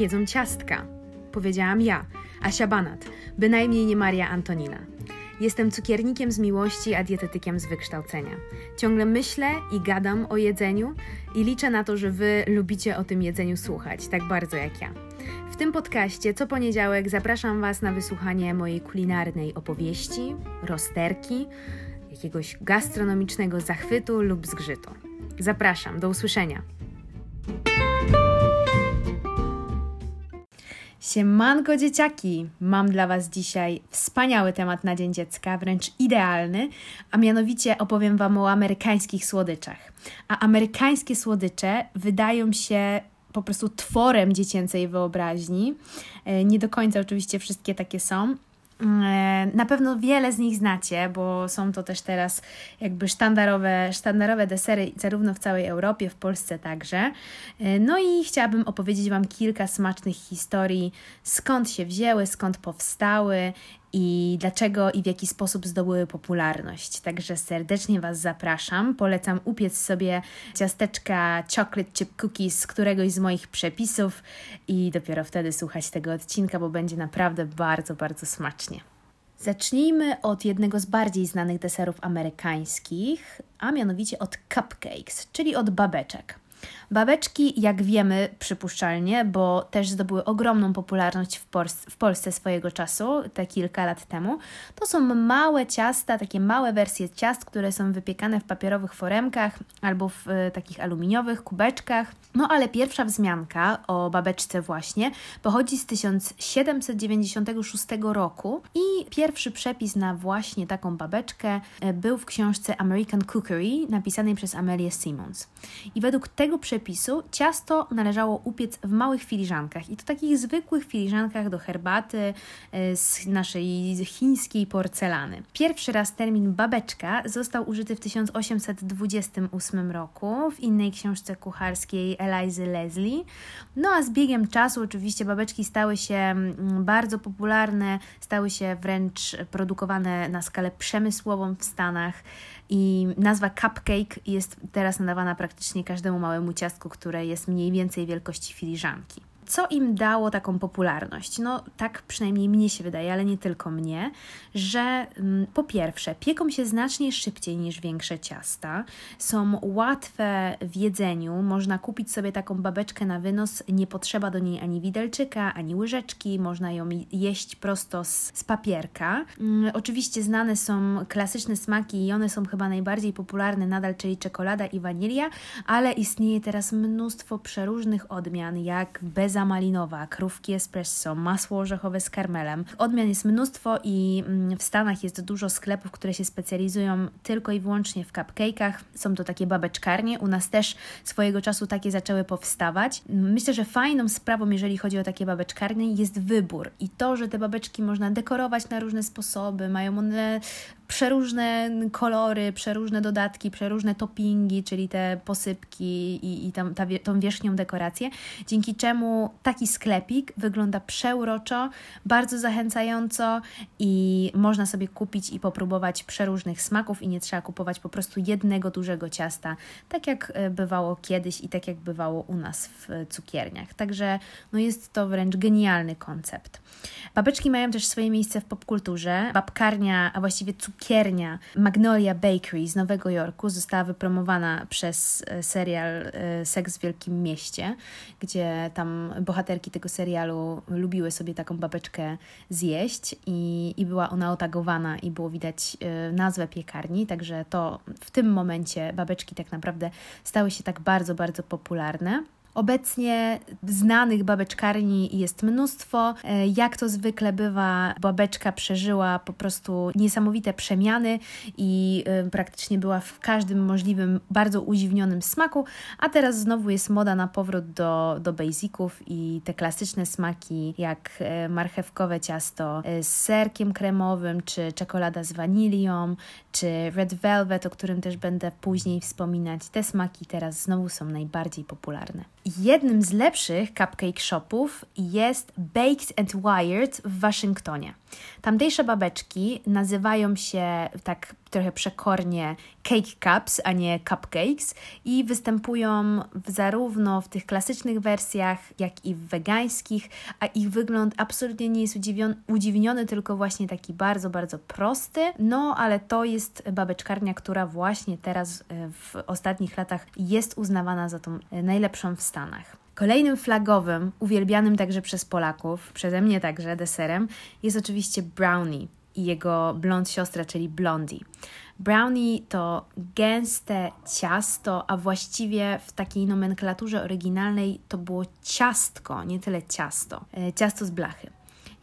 jedzą ciastka. Powiedziałam ja, Asia Banat, bynajmniej nie Maria Antonina. Jestem cukiernikiem z miłości, a dietetykiem z wykształcenia. Ciągle myślę i gadam o jedzeniu i liczę na to, że Wy lubicie o tym jedzeniu słuchać, tak bardzo jak ja. W tym podcaście co poniedziałek zapraszam Was na wysłuchanie mojej kulinarnej opowieści, rozterki, jakiegoś gastronomicznego zachwytu lub zgrzytu. Zapraszam, do usłyszenia. Siemanko dzieciaki! Mam dla Was dzisiaj wspaniały temat na Dzień Dziecka, wręcz idealny, a mianowicie opowiem Wam o amerykańskich słodyczach. A amerykańskie słodycze wydają się po prostu tworem dziecięcej wyobraźni. E, nie do końca oczywiście wszystkie takie są, na pewno wiele z nich znacie, bo są to też teraz jakby sztandarowe, sztandarowe desery zarówno w całej Europie, w Polsce także. E, no i chciałabym opowiedzieć Wam kilka smacznych historii, skąd się wzięły, skąd powstały i dlaczego i w jaki sposób zdobyły popularność. Także serdecznie Was zapraszam. Polecam upiec sobie ciasteczka chocolate chip cookies z któregoś z moich przepisów i dopiero wtedy słuchać tego odcinka, bo będzie naprawdę bardzo, bardzo smacznie. Zacznijmy od jednego z bardziej znanych deserów amerykańskich, a mianowicie od cupcakes, czyli od babeczek. Babeczki, jak wiemy, przypuszczalnie, bo też zdobyły ogromną popularność w, w Polsce swojego czasu, te kilka lat temu, to są małe ciasta, takie małe wersje ciast, które są wypiekane w papierowych foremkach albo w y, takich aluminiowych kubeczkach. No ale pierwsza wzmianka o babeczce właśnie pochodzi z 1796 roku i pierwszy przepis na właśnie taką babeczkę e, był w książce American Cookery napisanej przez Amelię Simmons. I według tego przepisu ciasto należało upiec w małych filiżankach i to takich zwykłych filiżankach do herbaty e, z naszej chińskiej porcelany. Pierwszy raz termin babeczka został użyty w 1828 roku w innej książce kucharskiej Elizy Leslie. No a z biegiem czasu oczywiście babeczki stały się mm, bardzo popularne, stały się wręcz produkowane na skalę przemysłową w Stanach i nazwa cupcake jest teraz nadawana praktycznie każdemu małemu ciastku, które jest mniej więcej wielkości filiżanki co im dało taką popularność? No, tak przynajmniej mnie się wydaje, ale nie tylko mnie, że mm, po pierwsze, pieką się znacznie szybciej niż większe ciasta, są łatwe w jedzeniu, można kupić sobie taką babeczkę na wynos, nie potrzeba do niej ani widelczyka, ani łyżeczki, można ją jeść prosto z, z papierka. Mm, oczywiście znane są klasyczne smaki i one są chyba najbardziej popularne nadal, czyli czekolada i wanilia, ale istnieje teraz mnóstwo przeróżnych odmian, jak malinowa, krówki espresso, masło orzechowe z karmelem. Odmian jest mnóstwo i mm, w Stanach jest dużo sklepów, które się specjalizują tylko i wyłącznie w cupcake'ach. Są to takie babeczkarnie. U nas też swojego czasu takie zaczęły powstawać. Myślę, że fajną sprawą, jeżeli chodzi o takie babeczkarnie, jest wybór i to, że te babeczki można dekorować na różne sposoby, mają one przeróżne kolory, przeróżne dodatki, przeróżne toppingi, czyli te posypki i, i tam, ta, tą wierzchnią dekorację, dzięki czemu taki sklepik wygląda przeuroczo, bardzo zachęcająco i można sobie kupić i popróbować przeróżnych smaków i nie trzeba kupować po prostu jednego dużego ciasta, tak jak e, bywało kiedyś i tak jak bywało u nas w cukierniach. Także no jest to wręcz genialny koncept. Babeczki mają też swoje miejsce w popkulturze. Babkarnia, a właściwie cukiernia Magnolia Bakery z Nowego Jorku została wypromowana przez e, serial e, Seks w Wielkim Mieście, gdzie tam bohaterki tego serialu lubiły sobie taką babeczkę zjeść i, i była ona otagowana i było widać e, nazwę piekarni, także to w tym momencie babeczki tak naprawdę stały się tak bardzo, bardzo popularne. Obecnie znanych babeczkarni jest mnóstwo. E, jak to zwykle bywa, babeczka przeżyła po prostu niesamowite przemiany i e, praktycznie była w każdym możliwym, bardzo udziwnionym smaku, a teraz znowu jest moda na powrót do, do basiców i te klasyczne smaki jak e, marchewkowe ciasto z serkiem kremowym, czy czekolada z wanilią, czy red velvet, o którym też będę później wspominać. Te smaki teraz znowu są najbardziej popularne. Jednym z lepszych cupcake shopów jest Baked and Wired w Waszyngtonie. Tamtejsze babeczki nazywają się tak trochę przekornie cake cups, a nie cupcakes i występują w, zarówno w tych klasycznych wersjach, jak i w wegańskich, a ich wygląd absolutnie nie jest udziwniony, tylko właśnie taki bardzo, bardzo prosty. No, ale to jest babeczkarnia, która właśnie teraz e, w ostatnich latach jest uznawana za tą e, najlepszą w Stanach. Kolejnym flagowym, uwielbianym także przez Polaków, przeze mnie także deserem, jest oczywiście brownie i jego blond siostra, czyli blondie. Brownie to gęste ciasto, a właściwie w takiej nomenklaturze oryginalnej to było ciastko, nie tyle ciasto. E, ciasto z blachy.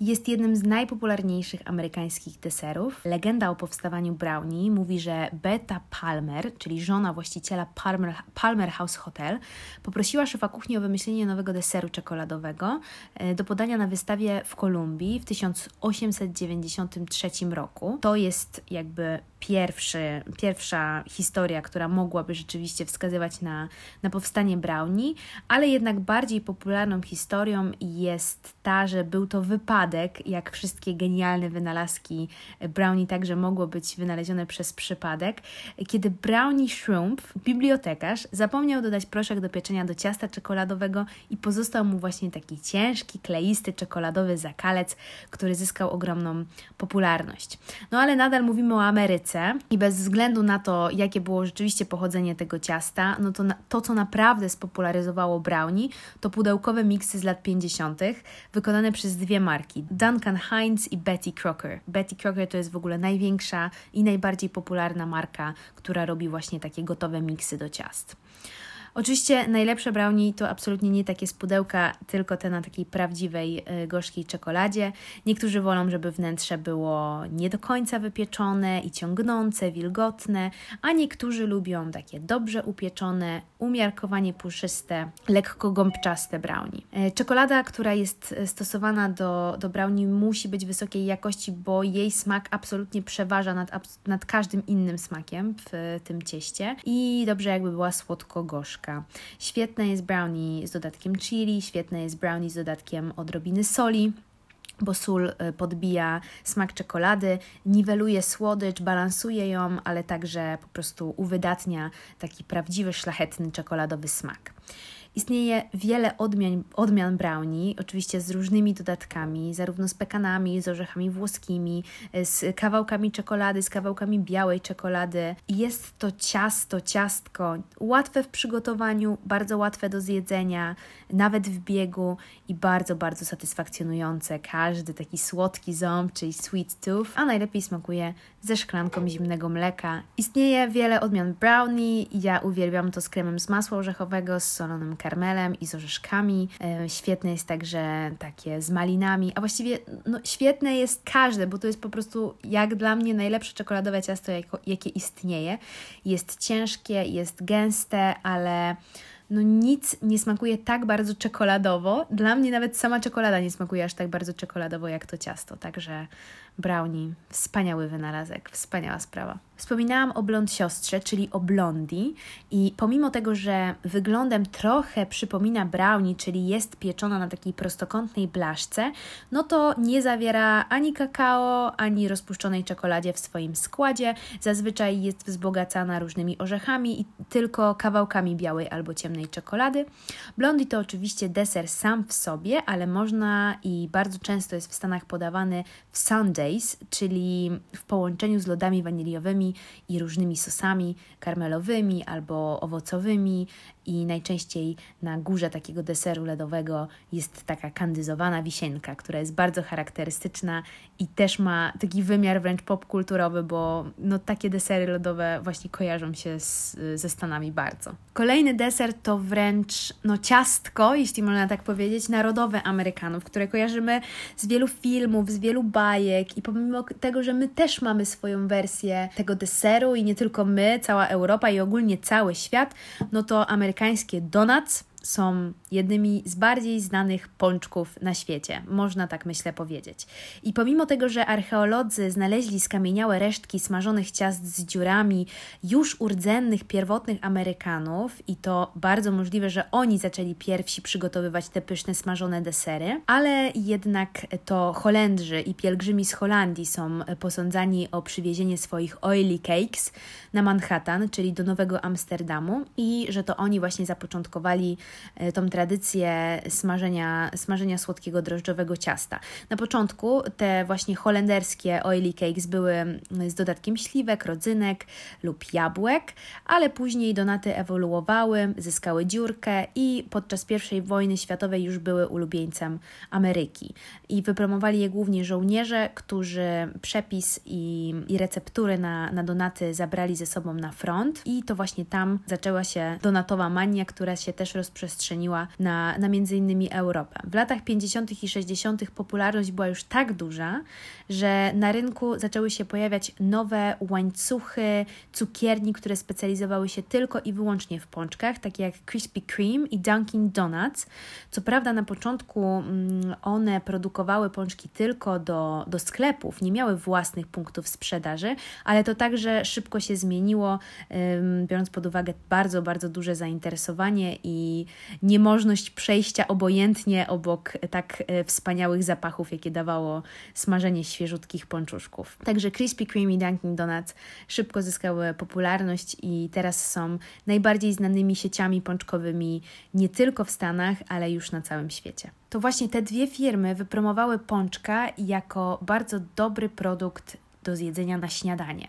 Jest jednym z najpopularniejszych amerykańskich deserów. Legenda o powstawaniu brownie mówi, że Beta Palmer, czyli żona właściciela Palmer, Palmer House Hotel, poprosiła szefa kuchni o wymyślenie nowego deseru czekoladowego e, do podania na wystawie w Kolumbii w 1893 roku. To jest jakby pierwszy, pierwsza historia, która mogłaby rzeczywiście wskazywać na, na powstanie brownie, ale jednak bardziej popularną historią jest ta, że był to wypadek, jak wszystkie genialne wynalazki brownie także mogło być wynalezione przez przypadek, kiedy brownie Shrimp, bibliotekarz, zapomniał dodać proszek do pieczenia do ciasta czekoladowego i pozostał mu właśnie taki ciężki, kleisty, czekoladowy zakalec, który zyskał ogromną popularność. No ale nadal mówimy o Ameryce i bez względu na to, jakie było rzeczywiście pochodzenie tego ciasta, no to na, to, co naprawdę spopularyzowało brownie, to pudełkowe miksy z lat 50., wykonane przez dwie marki, Duncan Hines i Betty Crocker. Betty Crocker to jest w ogóle największa i najbardziej popularna marka, która robi właśnie takie gotowe miksy do ciast. Oczywiście najlepsze brownie to absolutnie nie takie z pudełka, tylko te na takiej prawdziwej, y, gorzkiej czekoladzie. Niektórzy wolą, żeby wnętrze było nie do końca wypieczone i ciągnące, wilgotne, a niektórzy lubią takie dobrze upieczone, umiarkowanie puszyste, lekko gąbczaste brownie. E, czekolada, która jest stosowana do, do brownie musi być wysokiej jakości, bo jej smak absolutnie przeważa nad, nad każdym innym smakiem w tym cieście i dobrze jakby była słodko-gorzka. Świetne jest brownie z dodatkiem chili, świetne jest brownie z dodatkiem odrobiny soli bo sól y, podbija smak czekolady, niweluje słodycz, balansuje ją, ale także po prostu uwydatnia taki prawdziwy, szlachetny czekoladowy smak. Istnieje wiele odmian, odmian brownie, oczywiście z różnymi dodatkami, zarówno z pekanami, z orzechami włoskimi, z kawałkami czekolady, z kawałkami białej czekolady. Jest to ciasto, ciastko, łatwe w przygotowaniu, bardzo łatwe do zjedzenia, nawet w biegu i bardzo, bardzo satysfakcjonujące. Każdy taki słodki ząb, czyli sweet tooth, a najlepiej smakuje ze szklanką zimnego mleka. Istnieje wiele odmian brownie, ja uwielbiam to z kremem z masła orzechowego, z solonym karmelem i z orzeszkami. E, świetne jest także takie z malinami, a właściwie no, świetne jest każde, bo to jest po prostu jak dla mnie najlepsze czekoladowe ciasto, jakie istnieje. Jest ciężkie, jest gęste, ale no nic nie smakuje tak bardzo czekoladowo. Dla mnie nawet sama czekolada nie smakuje aż tak bardzo czekoladowo jak to ciasto, także brownie, wspaniały wynalazek, wspaniała sprawa. Wspominałam o blond siostrze, czyli o blondi i pomimo tego, że wyglądem trochę przypomina brownie, czyli jest pieczona na takiej prostokątnej blaszce, no to nie zawiera ani kakao, ani rozpuszczonej czekoladzie w swoim składzie. Zazwyczaj jest wzbogacana różnymi orzechami i tylko kawałkami białej albo ciemnej czekolady. Blondi to oczywiście deser sam w sobie, ale można i bardzo często jest w Stanach podawany w sundays, czyli w połączeniu z lodami waniliowymi i różnymi sosami karmelowymi albo owocowymi i najczęściej na górze takiego deseru ledowego jest taka kandyzowana wisienka, która jest bardzo charakterystyczna i też ma taki wymiar wręcz popkulturowy, bo no, takie desery lodowe właśnie kojarzą się z, ze Stanami bardzo. Kolejny deser to wręcz no, ciastko, jeśli można tak powiedzieć, narodowe Amerykanów, które kojarzymy z wielu filmów, z wielu bajek i pomimo tego, że my też mamy swoją wersję tego deseru i nie tylko my, cała Europa i ogólnie cały świat, no to amerykańskie donuts są jednymi z bardziej znanych pączków na świecie, można tak myślę powiedzieć. I pomimo tego, że archeolodzy znaleźli skamieniałe resztki smażonych ciast z dziurami już urdzennych pierwotnych Amerykanów, i to bardzo możliwe, że oni zaczęli pierwsi przygotowywać te pyszne smażone desery, ale jednak to Holendrzy i pielgrzymi z Holandii są posądzani o przywiezienie swoich oily cakes na Manhattan, czyli do Nowego Amsterdamu, i że to oni właśnie zapoczątkowali tą tradycję smażenia, smażenia słodkiego drożdżowego ciasta. Na początku te właśnie holenderskie oily cakes były z dodatkiem śliwek, rodzynek lub jabłek, ale później donaty ewoluowały, zyskały dziurkę i podczas I wojny światowej już były ulubieńcem Ameryki. I wypromowali je głównie żołnierze, którzy przepis i, i receptury na, na donaty zabrali ze sobą na front i to właśnie tam zaczęła się donatowa mania, która się też rozprzestrzeniła na, na między innymi Europę. W latach 50. i 60. popularność była już tak duża, że na rynku zaczęły się pojawiać nowe łańcuchy cukierni, które specjalizowały się tylko i wyłącznie w pączkach, takie jak Krispy Kreme i Dunkin' Donuts. Co prawda na początku mm, one produkowały pączki tylko do, do sklepów, nie miały własnych punktów sprzedaży, ale to także szybko się zmieniło, biorąc pod uwagę bardzo, bardzo duże zainteresowanie i niemożność przejścia obojętnie obok tak e, wspaniałych zapachów, jakie dawało smażenie świeżutkich pączuszków. Także Krispy Kreme i Dunkin' Donuts szybko zyskały popularność i teraz są najbardziej znanymi sieciami pączkowymi nie tylko w Stanach, ale już na całym świecie. To właśnie te dwie firmy wypromowały pączka jako bardzo dobry produkt do zjedzenia na śniadanie.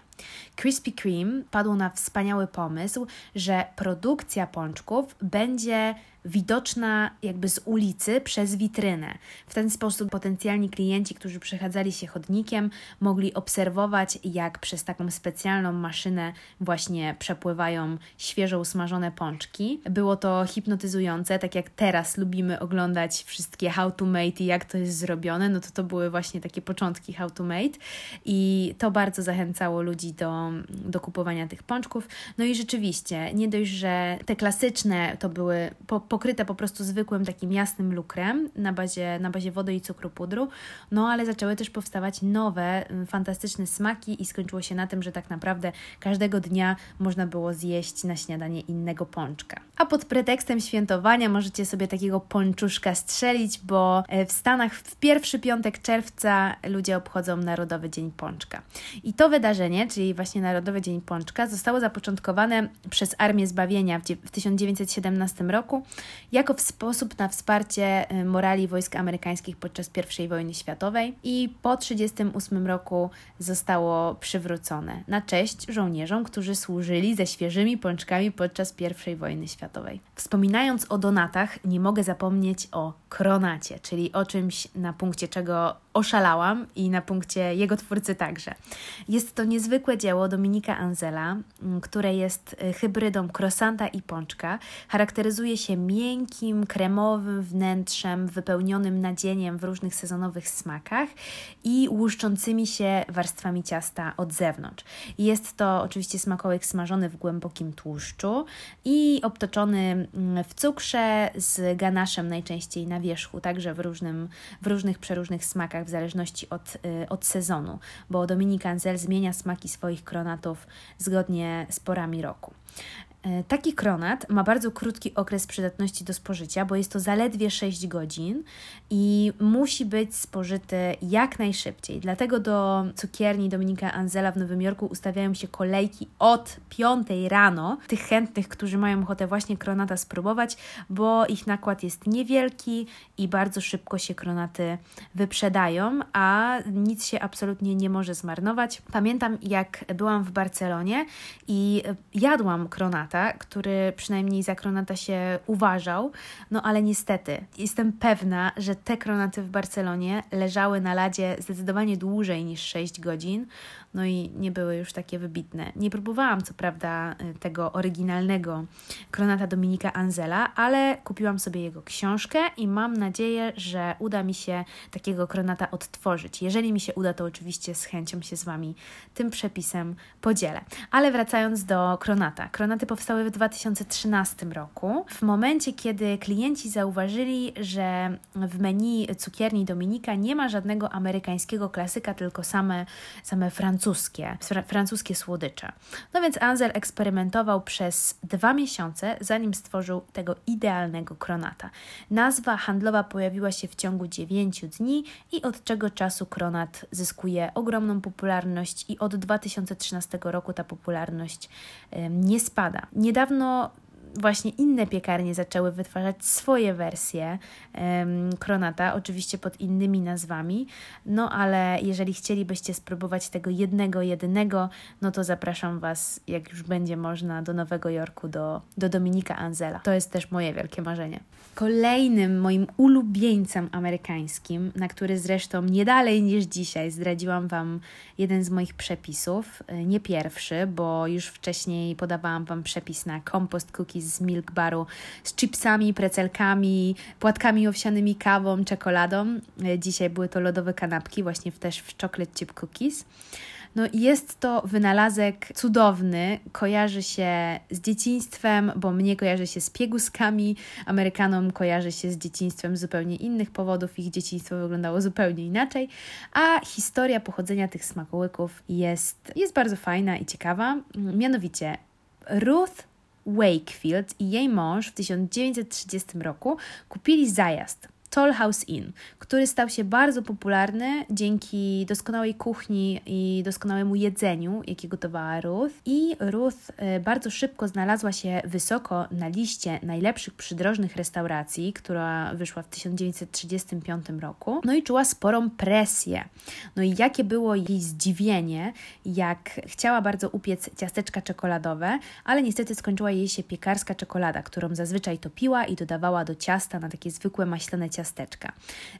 Krispy Kreme padło na wspaniały pomysł, że produkcja pączków będzie widoczna jakby z ulicy przez witrynę. W ten sposób potencjalni klienci, którzy przechadzali się chodnikiem, mogli obserwować, jak przez taką specjalną maszynę właśnie przepływają świeżo usmażone pączki. Było to hipnotyzujące, tak jak teraz lubimy oglądać wszystkie how to made i jak to jest zrobione, no to to były właśnie takie początki how to made i to bardzo zachęcało ludzi do, do kupowania tych pączków. No i rzeczywiście, nie dość, że te klasyczne to były po, pokryte po prostu zwykłym takim jasnym lukrem na bazie, na bazie wody i cukru pudru, no ale zaczęły też powstawać nowe, mm, fantastyczne smaki i skończyło się na tym, że tak naprawdę każdego dnia można było zjeść na śniadanie innego pączka. A pod pretekstem świętowania możecie sobie takiego pączuszka strzelić, bo e, w Stanach w pierwszy piątek czerwca ludzie obchodzą Narodowy Dzień Pączka. I to wydarzenie, czyli właśnie Narodowy Dzień Pączka, zostało zapoczątkowane przez Armię Zbawienia w 1917 roku jako sposób na wsparcie y, morali wojsk amerykańskich podczas I wojny światowej i po 1938 roku zostało przywrócone na cześć żołnierzom, którzy służyli ze świeżymi pączkami podczas I wojny światowej. Wspominając o donatach, nie mogę zapomnieć o kronacie, czyli o czymś na punkcie czego oszalałam i na punkcie jego twórcy także. Jest to niezwykłe dzieło Dominika Anzela, które jest y, hybrydą krosanta i pączka. Charakteryzuje się miękkim, kremowym wnętrzem wypełnionym nadzieniem w różnych sezonowych smakach i łuszczącymi się warstwami ciasta od zewnątrz. Jest to oczywiście smakołyk smażony w głębokim tłuszczu i obtoczony w cukrze z ganaszem najczęściej na wierzchu, także w, różnym, w różnych przeróżnych smakach w zależności od, y, od sezonu, bo Dominik Anzel zmienia smaki swoich kronatów zgodnie z porami roku. E, taki kronat ma bardzo krótki okres przydatności do spożycia, bo jest to zaledwie 6 godzin i musi być spożyty jak najszybciej. Dlatego do cukierni Dominika Anzela w Nowym Jorku ustawiają się kolejki od 5 rano tych chętnych, którzy mają ochotę właśnie kronata spróbować, bo ich nakład jest niewielki i bardzo szybko się kronaty wyprzedają, a nic się absolutnie nie może zmarnować. Pamiętam, jak byłam w Barcelonie i jadłam kronata który przynajmniej za Kronata się uważał, no ale niestety jestem pewna, że te Kronaty w Barcelonie leżały na ladzie zdecydowanie dłużej niż 6 godzin, no i nie były już takie wybitne. Nie próbowałam co prawda y, tego oryginalnego Kronata Dominika Anzela, ale kupiłam sobie jego książkę i mam nadzieję, że uda mi się takiego Kronata odtworzyć. Jeżeli mi się uda, to oczywiście z chęcią się z Wami tym przepisem podzielę. Ale wracając do Kronata. Kronaty powstają powstały w 2013 roku, w momencie, kiedy klienci zauważyli, że w menu cukierni Dominika nie ma żadnego amerykańskiego klasyka, tylko same, same francuskie, francuskie słodycze. No więc Ansel eksperymentował przez dwa miesiące, zanim stworzył tego idealnego kronata. Nazwa handlowa pojawiła się w ciągu 9 dni i od czego czasu kronat zyskuje ogromną popularność i od 2013 roku ta popularność nie spada. Niedawno właśnie inne piekarnie zaczęły wytwarzać swoje wersje um, Kronata, oczywiście pod innymi nazwami. No ale jeżeli chcielibyście spróbować tego jednego, jedynego, no to zapraszam Was, jak już będzie można, do Nowego Jorku, do, do Dominika Anzela. To jest też moje wielkie marzenie. Kolejnym moim ulubieńcem amerykańskim, na który zresztą nie dalej niż dzisiaj zdradziłam Wam jeden z moich przepisów, e, nie pierwszy, bo już wcześniej podawałam Wam przepis na compost z milk baru z chipsami, precelkami, płatkami owsianymi, kawą, czekoladą. E, dzisiaj były to lodowe kanapki, właśnie też w chocolate chip cookies. No jest to wynalazek cudowny, kojarzy się z dzieciństwem, bo mnie kojarzy się z pieguskami, Amerykanom kojarzy się z dzieciństwem z zupełnie innych powodów, ich dzieciństwo wyglądało zupełnie inaczej, a historia pochodzenia tych smakołyków jest, jest bardzo fajna i ciekawa. Mianowicie Ruth Wakefield i jej mąż w 1930 roku kupili zajazd Toll House Inn, który stał się bardzo popularny dzięki doskonałej kuchni i doskonałemu jedzeniu, jakie gotowała Ruth. I Ruth e, bardzo szybko znalazła się wysoko na liście najlepszych przydrożnych restauracji, która wyszła w 1935 roku. No i czuła sporą presję. No i jakie było jej zdziwienie, jak chciała bardzo upiec ciasteczka czekoladowe, ale niestety skończyła jej się piekarska czekolada, którą zazwyczaj topiła i dodawała do ciasta na takie zwykłe maślane ciasteczka ciasteczka.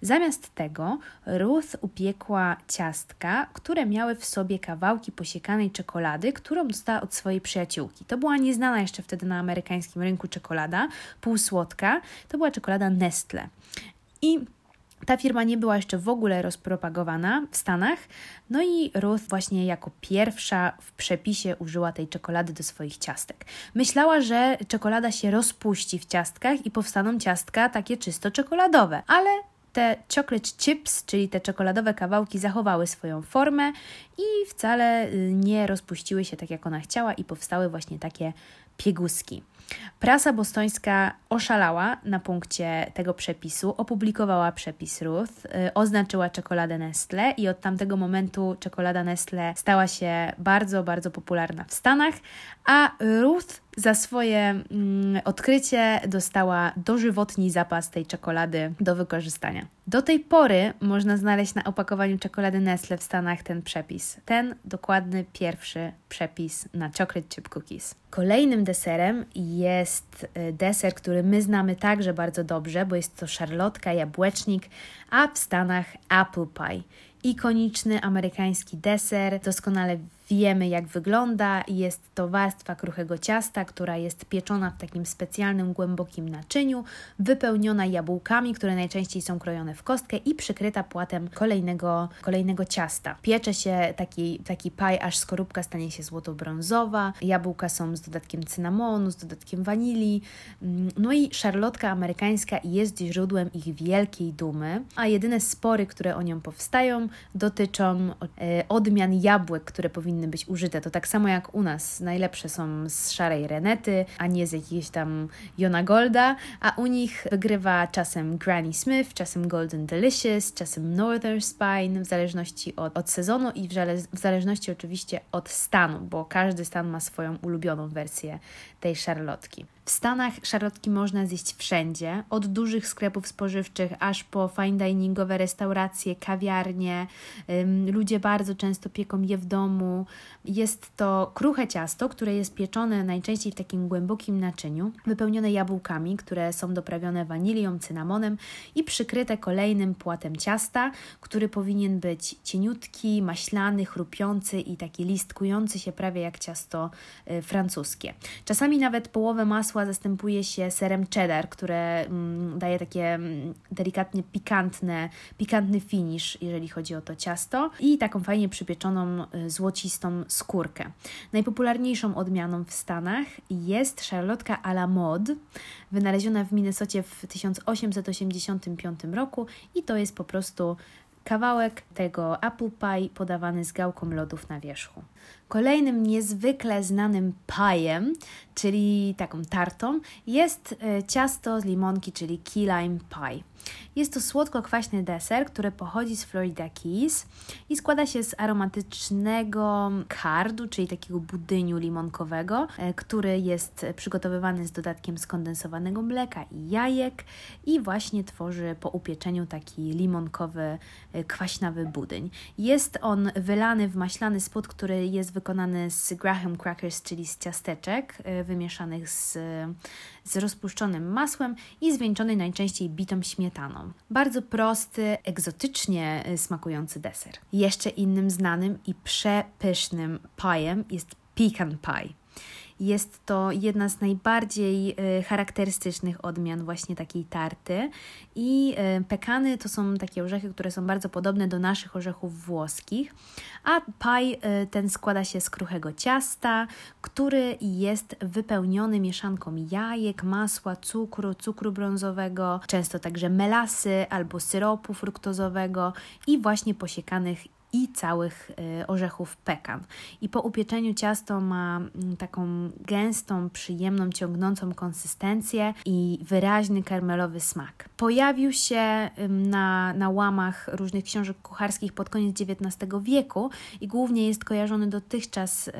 Zamiast tego Ruth upiekła ciastka, które miały w sobie kawałki posiekanej czekolady, którą dostała od swojej przyjaciółki. To była nieznana jeszcze wtedy na amerykańskim rynku czekolada, półsłodka. To była czekolada Nestle. I ta firma nie była jeszcze w ogóle rozpropagowana w Stanach, no i Ruth właśnie jako pierwsza w przepisie użyła tej czekolady do swoich ciastek. Myślała, że czekolada się rozpuści w ciastkach i powstaną ciastka takie czysto czekoladowe, ale te chocolate chips, czyli te czekoladowe kawałki, zachowały swoją formę i wcale y, nie rozpuściły się tak, jak ona chciała, i powstały właśnie takie pieguski. Prasa bostońska oszalała na punkcie tego przepisu, opublikowała przepis Ruth, yy, oznaczyła czekoladę Nestle i od tamtego momentu czekolada Nestle stała się bardzo, bardzo popularna w Stanach, a Ruth za swoje mm, odkrycie dostała dożywotni zapas tej czekolady do wykorzystania. Do tej pory można znaleźć na opakowaniu czekolady Nestle w Stanach ten przepis. Ten dokładny pierwszy przepis na chocolate chip cookies. Kolejnym deserem jest y, deser, który my znamy także bardzo dobrze, bo jest to szarlotka, jabłecznik, a w Stanach apple pie. Ikoniczny amerykański deser, doskonale Wiemy, jak wygląda. Jest to warstwa kruchego ciasta, która jest pieczona w takim specjalnym, głębokim naczyniu, wypełniona jabłkami, które najczęściej są krojone w kostkę i przykryta płatem kolejnego, kolejnego ciasta. Piecze się taki, taki paj, aż skorupka stanie się złoto-brązowa. Jabłka są z dodatkiem cynamonu, z dodatkiem wanilii. Mm, no i szarlotka amerykańska jest źródłem ich wielkiej dumy, a jedyne spory, które o nią powstają, dotyczą e, odmian jabłek, które powinny powinny być użyte. To tak samo jak u nas. Najlepsze są z szarej renety, a nie z jakiejś tam Jona Golda, a u nich wygrywa czasem Granny Smith, czasem Golden Delicious, czasem Northern Spine, w zależności od, od sezonu i w, w zależności oczywiście od stanu, bo każdy stan ma swoją ulubioną wersję tej szarlotki. W Stanach szarlotki można zjeść wszędzie, od dużych sklepów spożywczych aż po fine diningowe restauracje, kawiarnie. Ludzie bardzo często pieką je w domu. Jest to kruche ciasto, które jest pieczone najczęściej w takim głębokim naczyniu, wypełnione jabłkami, które są doprawione wanilią, cynamonem i przykryte kolejnym płatem ciasta, który powinien być cieniutki, maślany, chrupiący i taki listkujący się prawie jak ciasto y, francuskie. Czasami nawet połowę masła masła zastępuje się serem cheddar, które mm, daje takie mm, delikatnie pikantne, pikantny finish, jeżeli chodzi o to ciasto i taką fajnie przypieczoną y, złocistą skórkę. Najpopularniejszą odmianą w Stanach jest szarlotka a la mode, wynaleziona w Minnesocie w 1885 roku i to jest po prostu kawałek tego apple pie podawany z gałką lodów na wierzchu. Kolejnym niezwykle znanym pajem, czyli taką tartą, jest e, ciasto z limonki, czyli key lime pie. Jest to słodko-kwaśny deser, który pochodzi z Florida Keys i składa się z aromatycznego kardu, czyli takiego budyniu limonkowego, e, który jest przygotowywany z dodatkiem skondensowanego mleka i jajek i właśnie tworzy po upieczeniu taki limonkowy, e, kwaśnawy budyń. Jest on wylany w maślany spód, który jest wykonany z graham crackers, czyli z ciasteczek e, wymieszanych z, z rozpuszczonym masłem i zwieńczony najczęściej bitą śmietaną. Bardzo prosty, egzotycznie e, smakujący deser. Jeszcze innym znanym i przepysznym pajem jest pecan pie. Jest to jedna z najbardziej e, charakterystycznych odmian właśnie takiej tarty. I e, pekany to są takie orzechy, które są bardzo podobne do naszych orzechów włoskich, a pie e, ten składa się z kruchego ciasta, który jest wypełniony mieszanką jajek, masła, cukru, cukru brązowego, często także melasy albo syropu fruktozowego i właśnie posiekanych i całych y, orzechów pekan. I po upieczeniu ciasto ma mm, taką gęstą, przyjemną, ciągnącą konsystencję i wyraźny karmelowy smak. Pojawił się na, na łamach różnych książek kucharskich pod koniec XIX wieku i głównie jest kojarzony dotychczas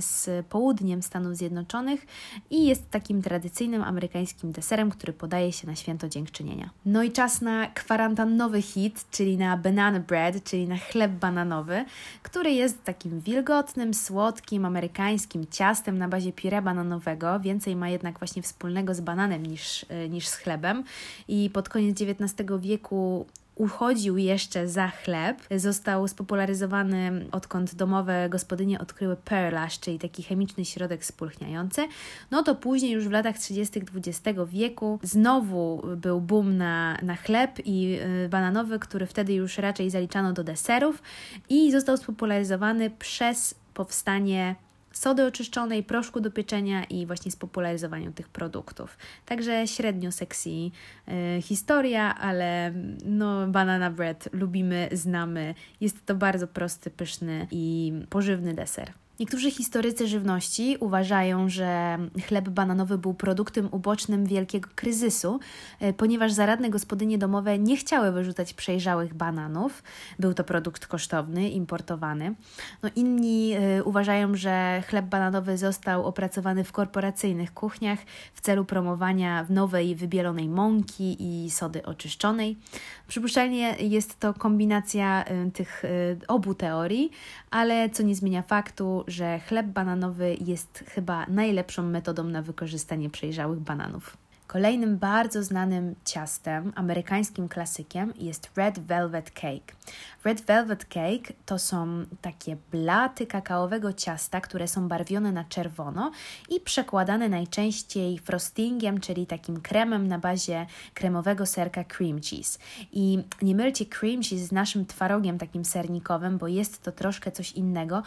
z południem Stanów Zjednoczonych i jest takim tradycyjnym amerykańskim deserem, który podaje się na święto dziękczynienia. No i czas na kwarantannowy hit, czyli na banana bread, czyli na chleb bananowy, który jest takim wilgotnym, słodkim, amerykańskim ciastem na bazie pire bananowego. Więcej ma jednak właśnie wspólnego z bananem niż, e, niż z chlebem. I pod koniec XIX wieku uchodził jeszcze za chleb. Został spopularyzowany odkąd domowe gospodynie odkryły perlash, czyli taki chemiczny środek spulchniający. No to później już w latach 30. XX wieku znowu był boom na, na chleb i y, bananowy, który wtedy już raczej zaliczano do deserów i został spopularyzowany przez powstanie sody oczyszczonej, proszku do pieczenia i właśnie spopularyzowaniu tych produktów. Także średnio sexy y, historia, ale no banana bread lubimy, znamy. Jest to bardzo prosty, pyszny i pożywny deser. Niektórzy historycy żywności uważają, że chleb bananowy był produktem ubocznym wielkiego kryzysu, e, ponieważ zaradne gospodynie domowe nie chciały wyrzucać przejrzałych bananów. Był to produkt kosztowny, importowany. No, inni y, uważają, że chleb bananowy został opracowany w korporacyjnych kuchniach w celu promowania nowej, wybielonej mąki i sody oczyszczonej. Przypuszczalnie jest to kombinacja y, tych obu teorii, ale co nie zmienia faktu, że chleb bananowy jest chyba najlepszą metodą na wykorzystanie przejrzałych bananów. Kolejnym bardzo znanym ciastem, amerykańskim klasykiem jest Red Velvet Cake. Red Velvet Cake to są takie blaty kakaowego ciasta, które są barwione na czerwono i przekładane najczęściej frostingiem, czyli takim kremem na bazie kremowego serka cream cheese. I nie mylcie cream cheese z naszym twarogiem takim sernikowym, bo jest to troszkę coś innego.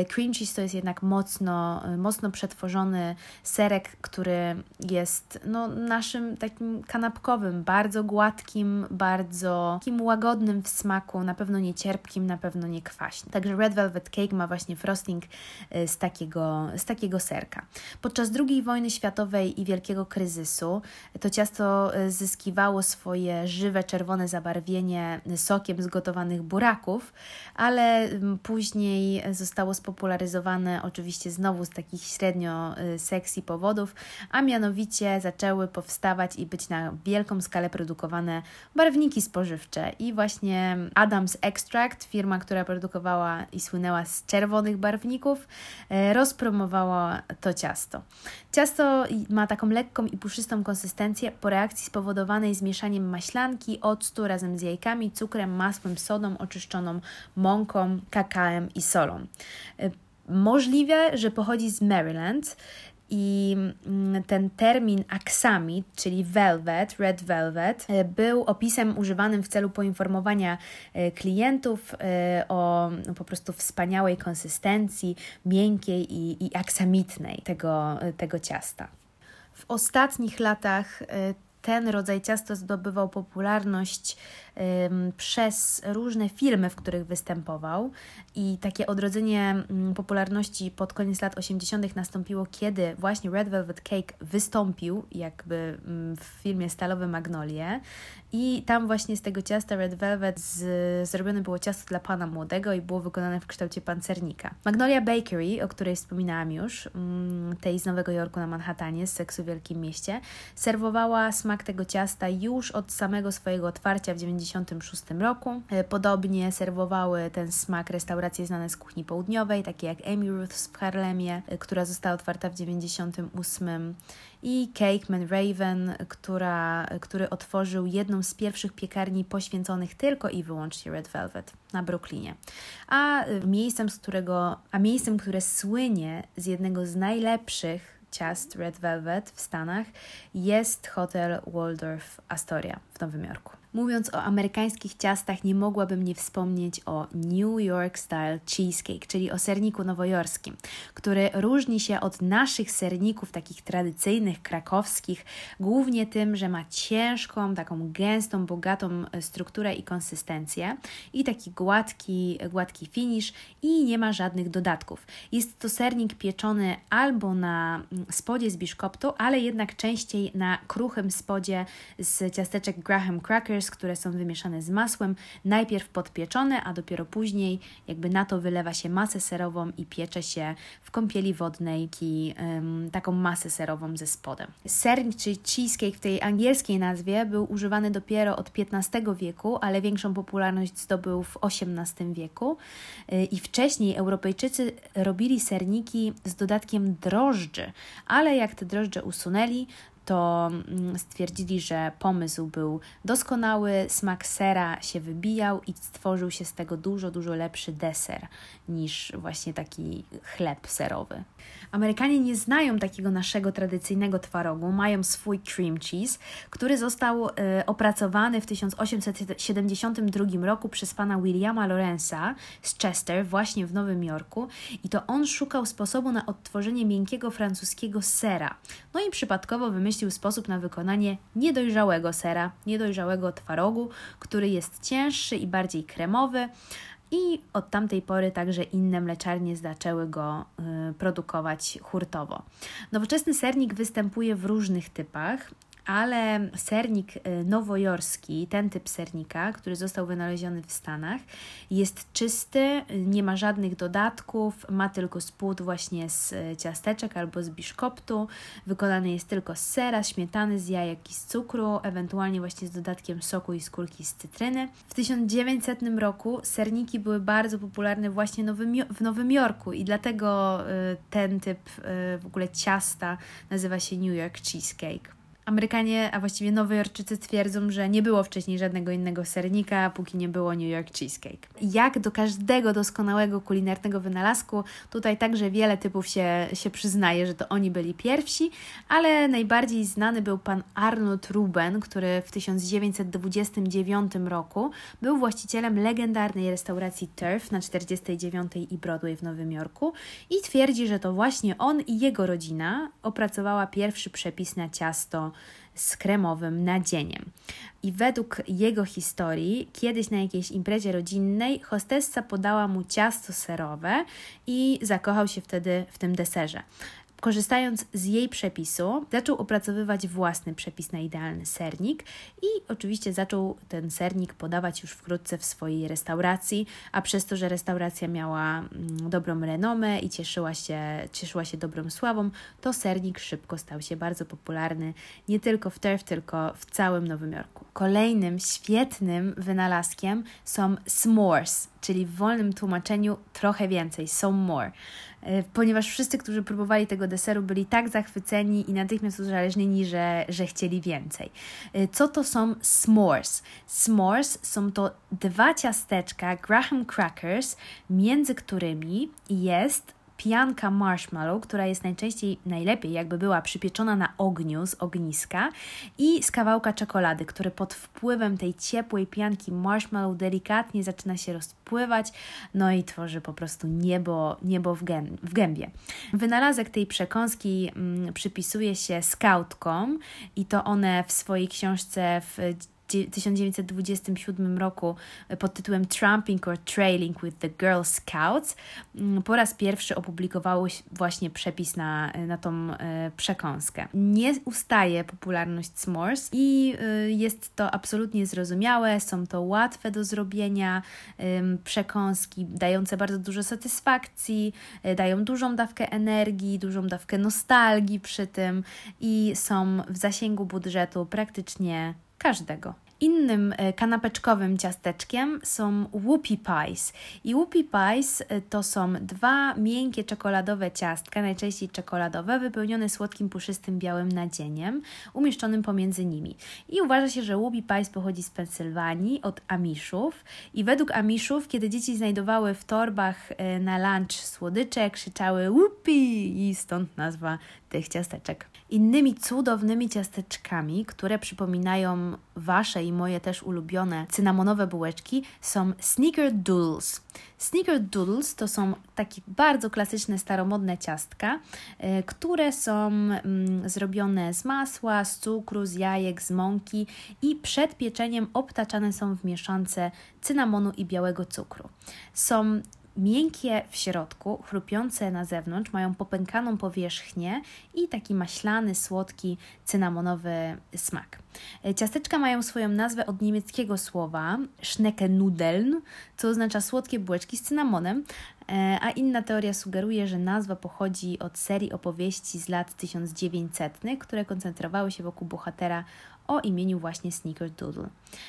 Y, cream cheese to jest jednak mocno, mocno przetworzony serek, który jest no, naszym takim kanapkowym, bardzo gładkim, bardzo takim łagodnym w smaku, na pewno nie cierpkim, na pewno nie kwaśnym. Także Red Velvet Cake ma właśnie frosting y, z takiego, z takiego serka. Podczas II wojny światowej i wielkiego kryzysu to ciasto y, zyskiwało swoje żywe czerwone zabarwienie sokiem z gotowanych buraków, ale później zostało spopularyzowane oczywiście znowu z takich średnio y, sexy powodów, a mianowicie zaczęły powstawać i być na wielką skalę produkowane barwniki spożywcze. I właśnie Adams Extract, firma, która produkowała i słynęła z czerwonych barwników, e, rozpromowała to ciasto. Ciasto ma taką lekką i puszystą konsystencję po reakcji spowodowanej zmieszaniem maślanki, octu razem z jajkami, cukrem, masłem, sodą, oczyszczoną mąką, kakałem i solą. E, możliwe, że pochodzi z Maryland I mm, ten termin aksamit, czyli velvet, red velvet, e, był opisem używanym w celu poinformowania e, klientów e, o no, po prostu wspaniałej konsystencji, miękkiej i, i aksamitnej tego, tego ciasta. W ostatnich latach ten rodzaj ciasta zdobywał popularność przez różne filmy, w których występował i takie odrodzenie mm, popularności pod koniec lat 80. nastąpiło, kiedy właśnie Red Velvet Cake wystąpił jakby mm, w filmie Stalowe Magnolie i tam właśnie z tego ciasta Red Velvet z, zrobione było ciasto dla pana młodego i było wykonane w kształcie pancernika. Magnolia Bakery, o której wspominałam już, mm, tej z Nowego Jorku na Manhattanie, z seksu w Wielkim Mieście, serwowała smak tego ciasta już od samego swojego otwarcia w 90 1996 roku. E, podobnie serwowały ten smak restauracje znane z kuchni południowej, takie jak Amy Ruth's w Harlemie, e, która została otwarta w 1998 i Cakeman Raven, która, który otworzył jedną z pierwszych piekarni poświęconych tylko i wyłącznie Red Velvet na Brooklynie. A e, miejscem, z którego, a miejscem, które słynie z jednego z najlepszych ciast Red Velvet w Stanach jest hotel Waldorf Astoria w Nowym Jorku. Mówiąc o amerykańskich ciastach, nie mogłabym nie wspomnieć o New York Style Cheesecake, czyli o serniku nowojorskim, który różni się od naszych serników takich tradycyjnych, krakowskich, głównie tym, że ma ciężką, taką gęstą, bogatą e, strukturę i konsystencję i taki gładki, gładki finish i nie ma żadnych dodatków. Jest to sernik pieczony albo na mm, spodzie z biszkoptu, ale jednak częściej na kruchym spodzie z ciasteczek Graham Crackers, które są wymieszane z masłem, najpierw podpieczone, a dopiero później jakby na to wylewa się masę serową i piecze się w kąpieli wodnej ki, um, taką masę serową ze spodem. Sernik, czyli cheesecake w tej angielskiej nazwie był używany dopiero od XV wieku, ale większą popularność zdobył w XVIII wieku y, i wcześniej Europejczycy robili serniki z dodatkiem drożdży, ale jak te drożdże usunęli, to mm, stwierdzili, że pomysł był doskonały, smak sera się wybijał i stworzył się z tego dużo, dużo lepszy deser niż właśnie taki chleb serowy. Amerykanie nie znają takiego naszego tradycyjnego twarogu, mają swój cream cheese, który został y, opracowany w 1872 roku przez pana Williama Lorenza z Chester, właśnie w Nowym Jorku, i to on szukał sposobu na odtworzenie miękkiego francuskiego sera. No i przypadkowo wymyślił sposób na wykonanie niedojrzałego sera, niedojrzałego twarogu, który jest cięższy i bardziej kremowy, i od tamtej pory także inne mleczarnie zaczęły go y, produkować hurtowo. Nowoczesny sernik występuje w różnych typach ale sernik y, nowojorski, ten typ sernika, który został wynaleziony w Stanach, jest czysty, nie ma żadnych dodatków, ma tylko spód właśnie z y, ciasteczek albo z biszkoptu, wykonany jest tylko z sera, śmietany, z jajek i z cukru, ewentualnie właśnie z dodatkiem soku i skórki z cytryny. W 1900 roku serniki były bardzo popularne właśnie w Nowym Jorku i dlatego y, ten typ w ogóle ciasta nazywa się New York Cheesecake. Amerykanie, a właściwie Nowojorczycy twierdzą, że nie było wcześniej żadnego innego sernika, póki nie było New York Cheesecake. Jak do każdego doskonałego kulinarnego wynalazku, tutaj także wiele typów się, się przyznaje, że to oni byli pierwsi, ale najbardziej znany był pan Arnold Ruben, który w 1929 roku był właścicielem legendarnej restauracji Turf na 49 i Broadway w Nowym Jorku i twierdzi, że to właśnie on i jego rodzina opracowała pierwszy przepis na ciasto z kremowym nadzieniem. I według jego historii, kiedyś na jakiejś imprezie rodzinnej, hostessa podała mu ciasto serowe i zakochał się wtedy w tym deserze korzystając z jej przepisu, zaczął opracowywać własny przepis na idealny sernik i oczywiście zaczął ten sernik podawać już wkrótce w swojej restauracji, a przez to, że restauracja miała mm, dobrą renomę i cieszyła się, cieszyła się dobrą sławą, to sernik szybko stał się bardzo popularny nie tylko w Turf, tylko w całym Nowym Jorku. Kolejnym świetnym wynalazkiem są s'mores, czyli w wolnym tłumaczeniu trochę więcej, some more. E, ponieważ wszyscy, którzy próbowali tego deseru, byli tak zachwyceni i natychmiast uzależnieni, że, że chcieli więcej. E, co to są s'mores? S'mores są to dwa ciasteczka Graham Crackers, między którymi jest pianka marshmallow, która jest najczęściej, najlepiej jakby była przypieczona na ogniu z ogniska i z kawałka czekolady, który pod wpływem tej ciepłej pianki marshmallow delikatnie zaczyna się rozpływać, no i tworzy po prostu niebo, niebo w, w gębie. Wynalazek tej przekąski mm, przypisuje się skautkom i to one w swojej książce w 1927 roku pod tytułem Tramping or Trailing with the Girl Scouts mm, po raz pierwszy opublikowało właśnie przepis na, na tą e, przekąskę. Nie ustaje popularność s'mores i e, jest to absolutnie zrozumiałe, są to łatwe do zrobienia przekąski, dające bardzo dużo satysfakcji, e, dają dużą dawkę energii, dużą dawkę nostalgii przy tym i są w zasięgu budżetu praktycznie każdego. Innym e, kanapeczkowym ciasteczkiem są whoopie pies. I whoopie pies e, to są dwa miękkie czekoladowe ciastka, najczęściej czekoladowe, wypełnione słodkim, puszystym, białym nadzieniem, umieszczonym pomiędzy nimi. I uważa się, że whoopie pies pochodzi z Pensylwanii, od Amiszów. I według Amiszów, kiedy dzieci znajdowały w torbach e, na lunch słodycze, krzyczały whoopie i stąd nazwa tych ciasteczek. Innymi cudownymi ciasteczkami, które przypominają Wasze i moje też ulubione cynamonowe bułeczki, są Snickerdoodles. Snickerdoodles to są takie bardzo klasyczne, staromodne ciastka, y, które są mm, zrobione z masła, z cukru, z jajek, z mąki i przed pieczeniem obtaczane są w mieszance cynamonu i białego cukru. Są miękkie w środku, chrupiące na zewnątrz, mają popękaną powierzchnię i taki maślany, słodki, cynamonowy smak. E, ciasteczka mają swoją nazwę od niemieckiego słowa Schneckennudeln, co oznacza słodkie bułeczki z cynamonem, e, a inna teoria sugeruje, że nazwa pochodzi od serii opowieści z lat 1900, które koncentrowały się wokół bohatera o imieniu właśnie Snickerdoodle.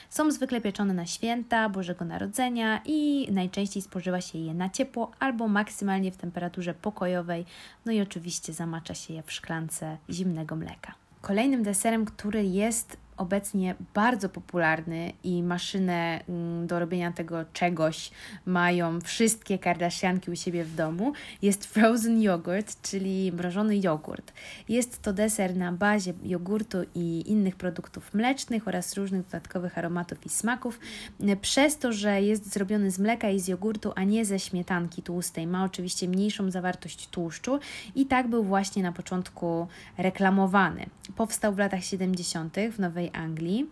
Są zwykle pieczone na święta Bożego Narodzenia i najczęściej spożywa się je na ciepło albo maksymalnie w temperaturze pokojowej, no i oczywiście zamacza się je w szklance zimnego mleka. Kolejnym deserem, który jest obecnie bardzo popularny i maszynę mm, do robienia tego czegoś mają wszystkie Kardashianki u siebie w domu, jest frozen yogurt, czyli mrożony jogurt. Jest to deser na bazie jogurtu i innych produktów mlecznych oraz różnych dodatkowych aromatów i smaków. Przez to, że jest zrobiony z mleka i z jogurtu, a nie ze śmietanki tłustej, ma oczywiście mniejszą zawartość tłuszczu i tak był właśnie na początku reklamowany. Powstał w latach 70. w Nowej Anglii.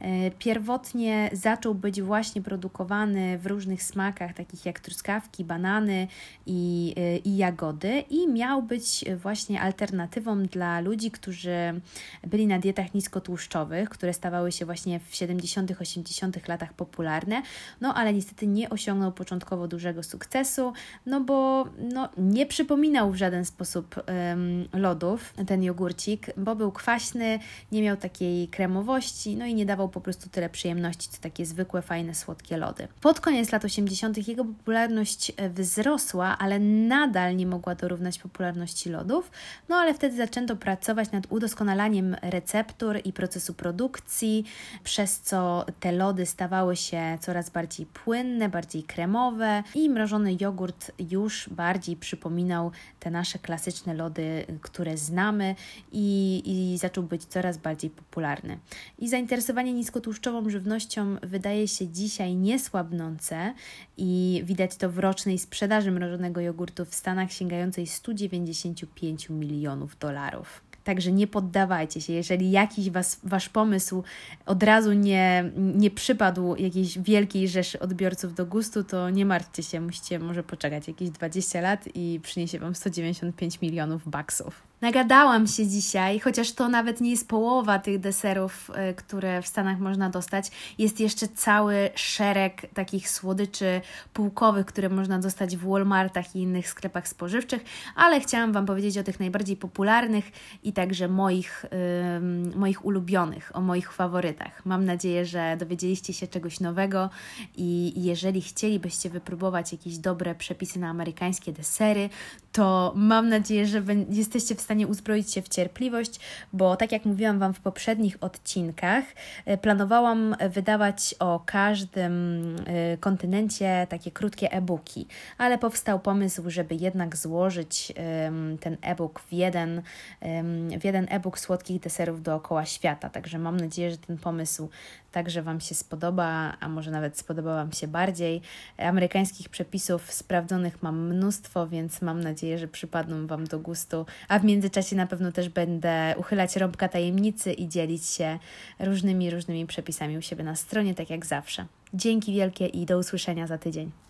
E, pierwotnie zaczął być właśnie produkowany w różnych smakach, takich jak truskawki, banany i, e, i jagody, i miał być właśnie alternatywą dla ludzi, którzy byli na dietach niskotłuszczowych, które stawały się właśnie w 70., 80. latach popularne, no ale niestety nie osiągnął początkowo dużego sukcesu, no bo no, nie przypominał w żaden sposób um, lodów ten jogurcik, bo był kwaśny, nie miał takiej kremowości, no i nie dawał po prostu tyle przyjemności, co takie zwykłe, fajne, słodkie lody. Pod koniec lat 80. jego popularność e, wzrosła, ale nadal nie mogła dorównać popularności lodów, no ale wtedy zaczęto pracować nad udoskonalaniem receptur i procesu produkcji, przez co te lody stawały się coraz bardziej płynne, bardziej kremowe i mrożony jogurt już bardziej przypominał te nasze klasyczne lody, które znamy i, i zaczął być coraz bardziej popularny. I zainteresowanie niskotłuszczową żywnością wydaje się dzisiaj niesłabnące i widać to w rocznej sprzedaży mrożonego jogurtu w Stanach sięgającej 195 milionów dolarów. Także nie poddawajcie się. Jeżeli jakiś was, wasz pomysł od razu nie, nie przypadł jakiejś wielkiej rzeszy odbiorców do gustu, to nie martwcie się, musicie może poczekać jakieś 20 lat i przyniesie wam 195 milionów baksów. Nagadałam się dzisiaj, chociaż to nawet nie jest połowa tych deserów, y, które w Stanach można dostać. Jest jeszcze cały szereg takich słodyczy półkowych, które można dostać w Walmartach i innych sklepach spożywczych, ale chciałam Wam powiedzieć o tych najbardziej popularnych i także moich, yy, moich ulubionych, o moich faworytach. Mam nadzieję, że dowiedzieliście się czegoś nowego i jeżeli chcielibyście wypróbować jakieś dobre przepisy na amerykańskie desery, to mam nadzieję, że jesteście w stanie uzbroić się w cierpliwość, bo tak jak mówiłam Wam w poprzednich odcinkach, e, planowałam wydawać o każdym e, kontynencie takie krótkie e-booki, ale powstał pomysł, żeby jednak złożyć ten e-book w jeden, w jeden e-book słodkich deserów dookoła świata. Także mam nadzieję, że ten pomysł także Wam się spodoba, a może nawet spodoba Wam się bardziej. Amerykańskich przepisów sprawdzonych mam mnóstwo, więc mam nadzieję, że przypadną Wam do gustu. A w międzyczasie na pewno też będę uchylać rąbka tajemnicy i dzielić się różnymi, różnymi przepisami u siebie na stronie, tak jak zawsze. Dzięki wielkie i do usłyszenia za tydzień.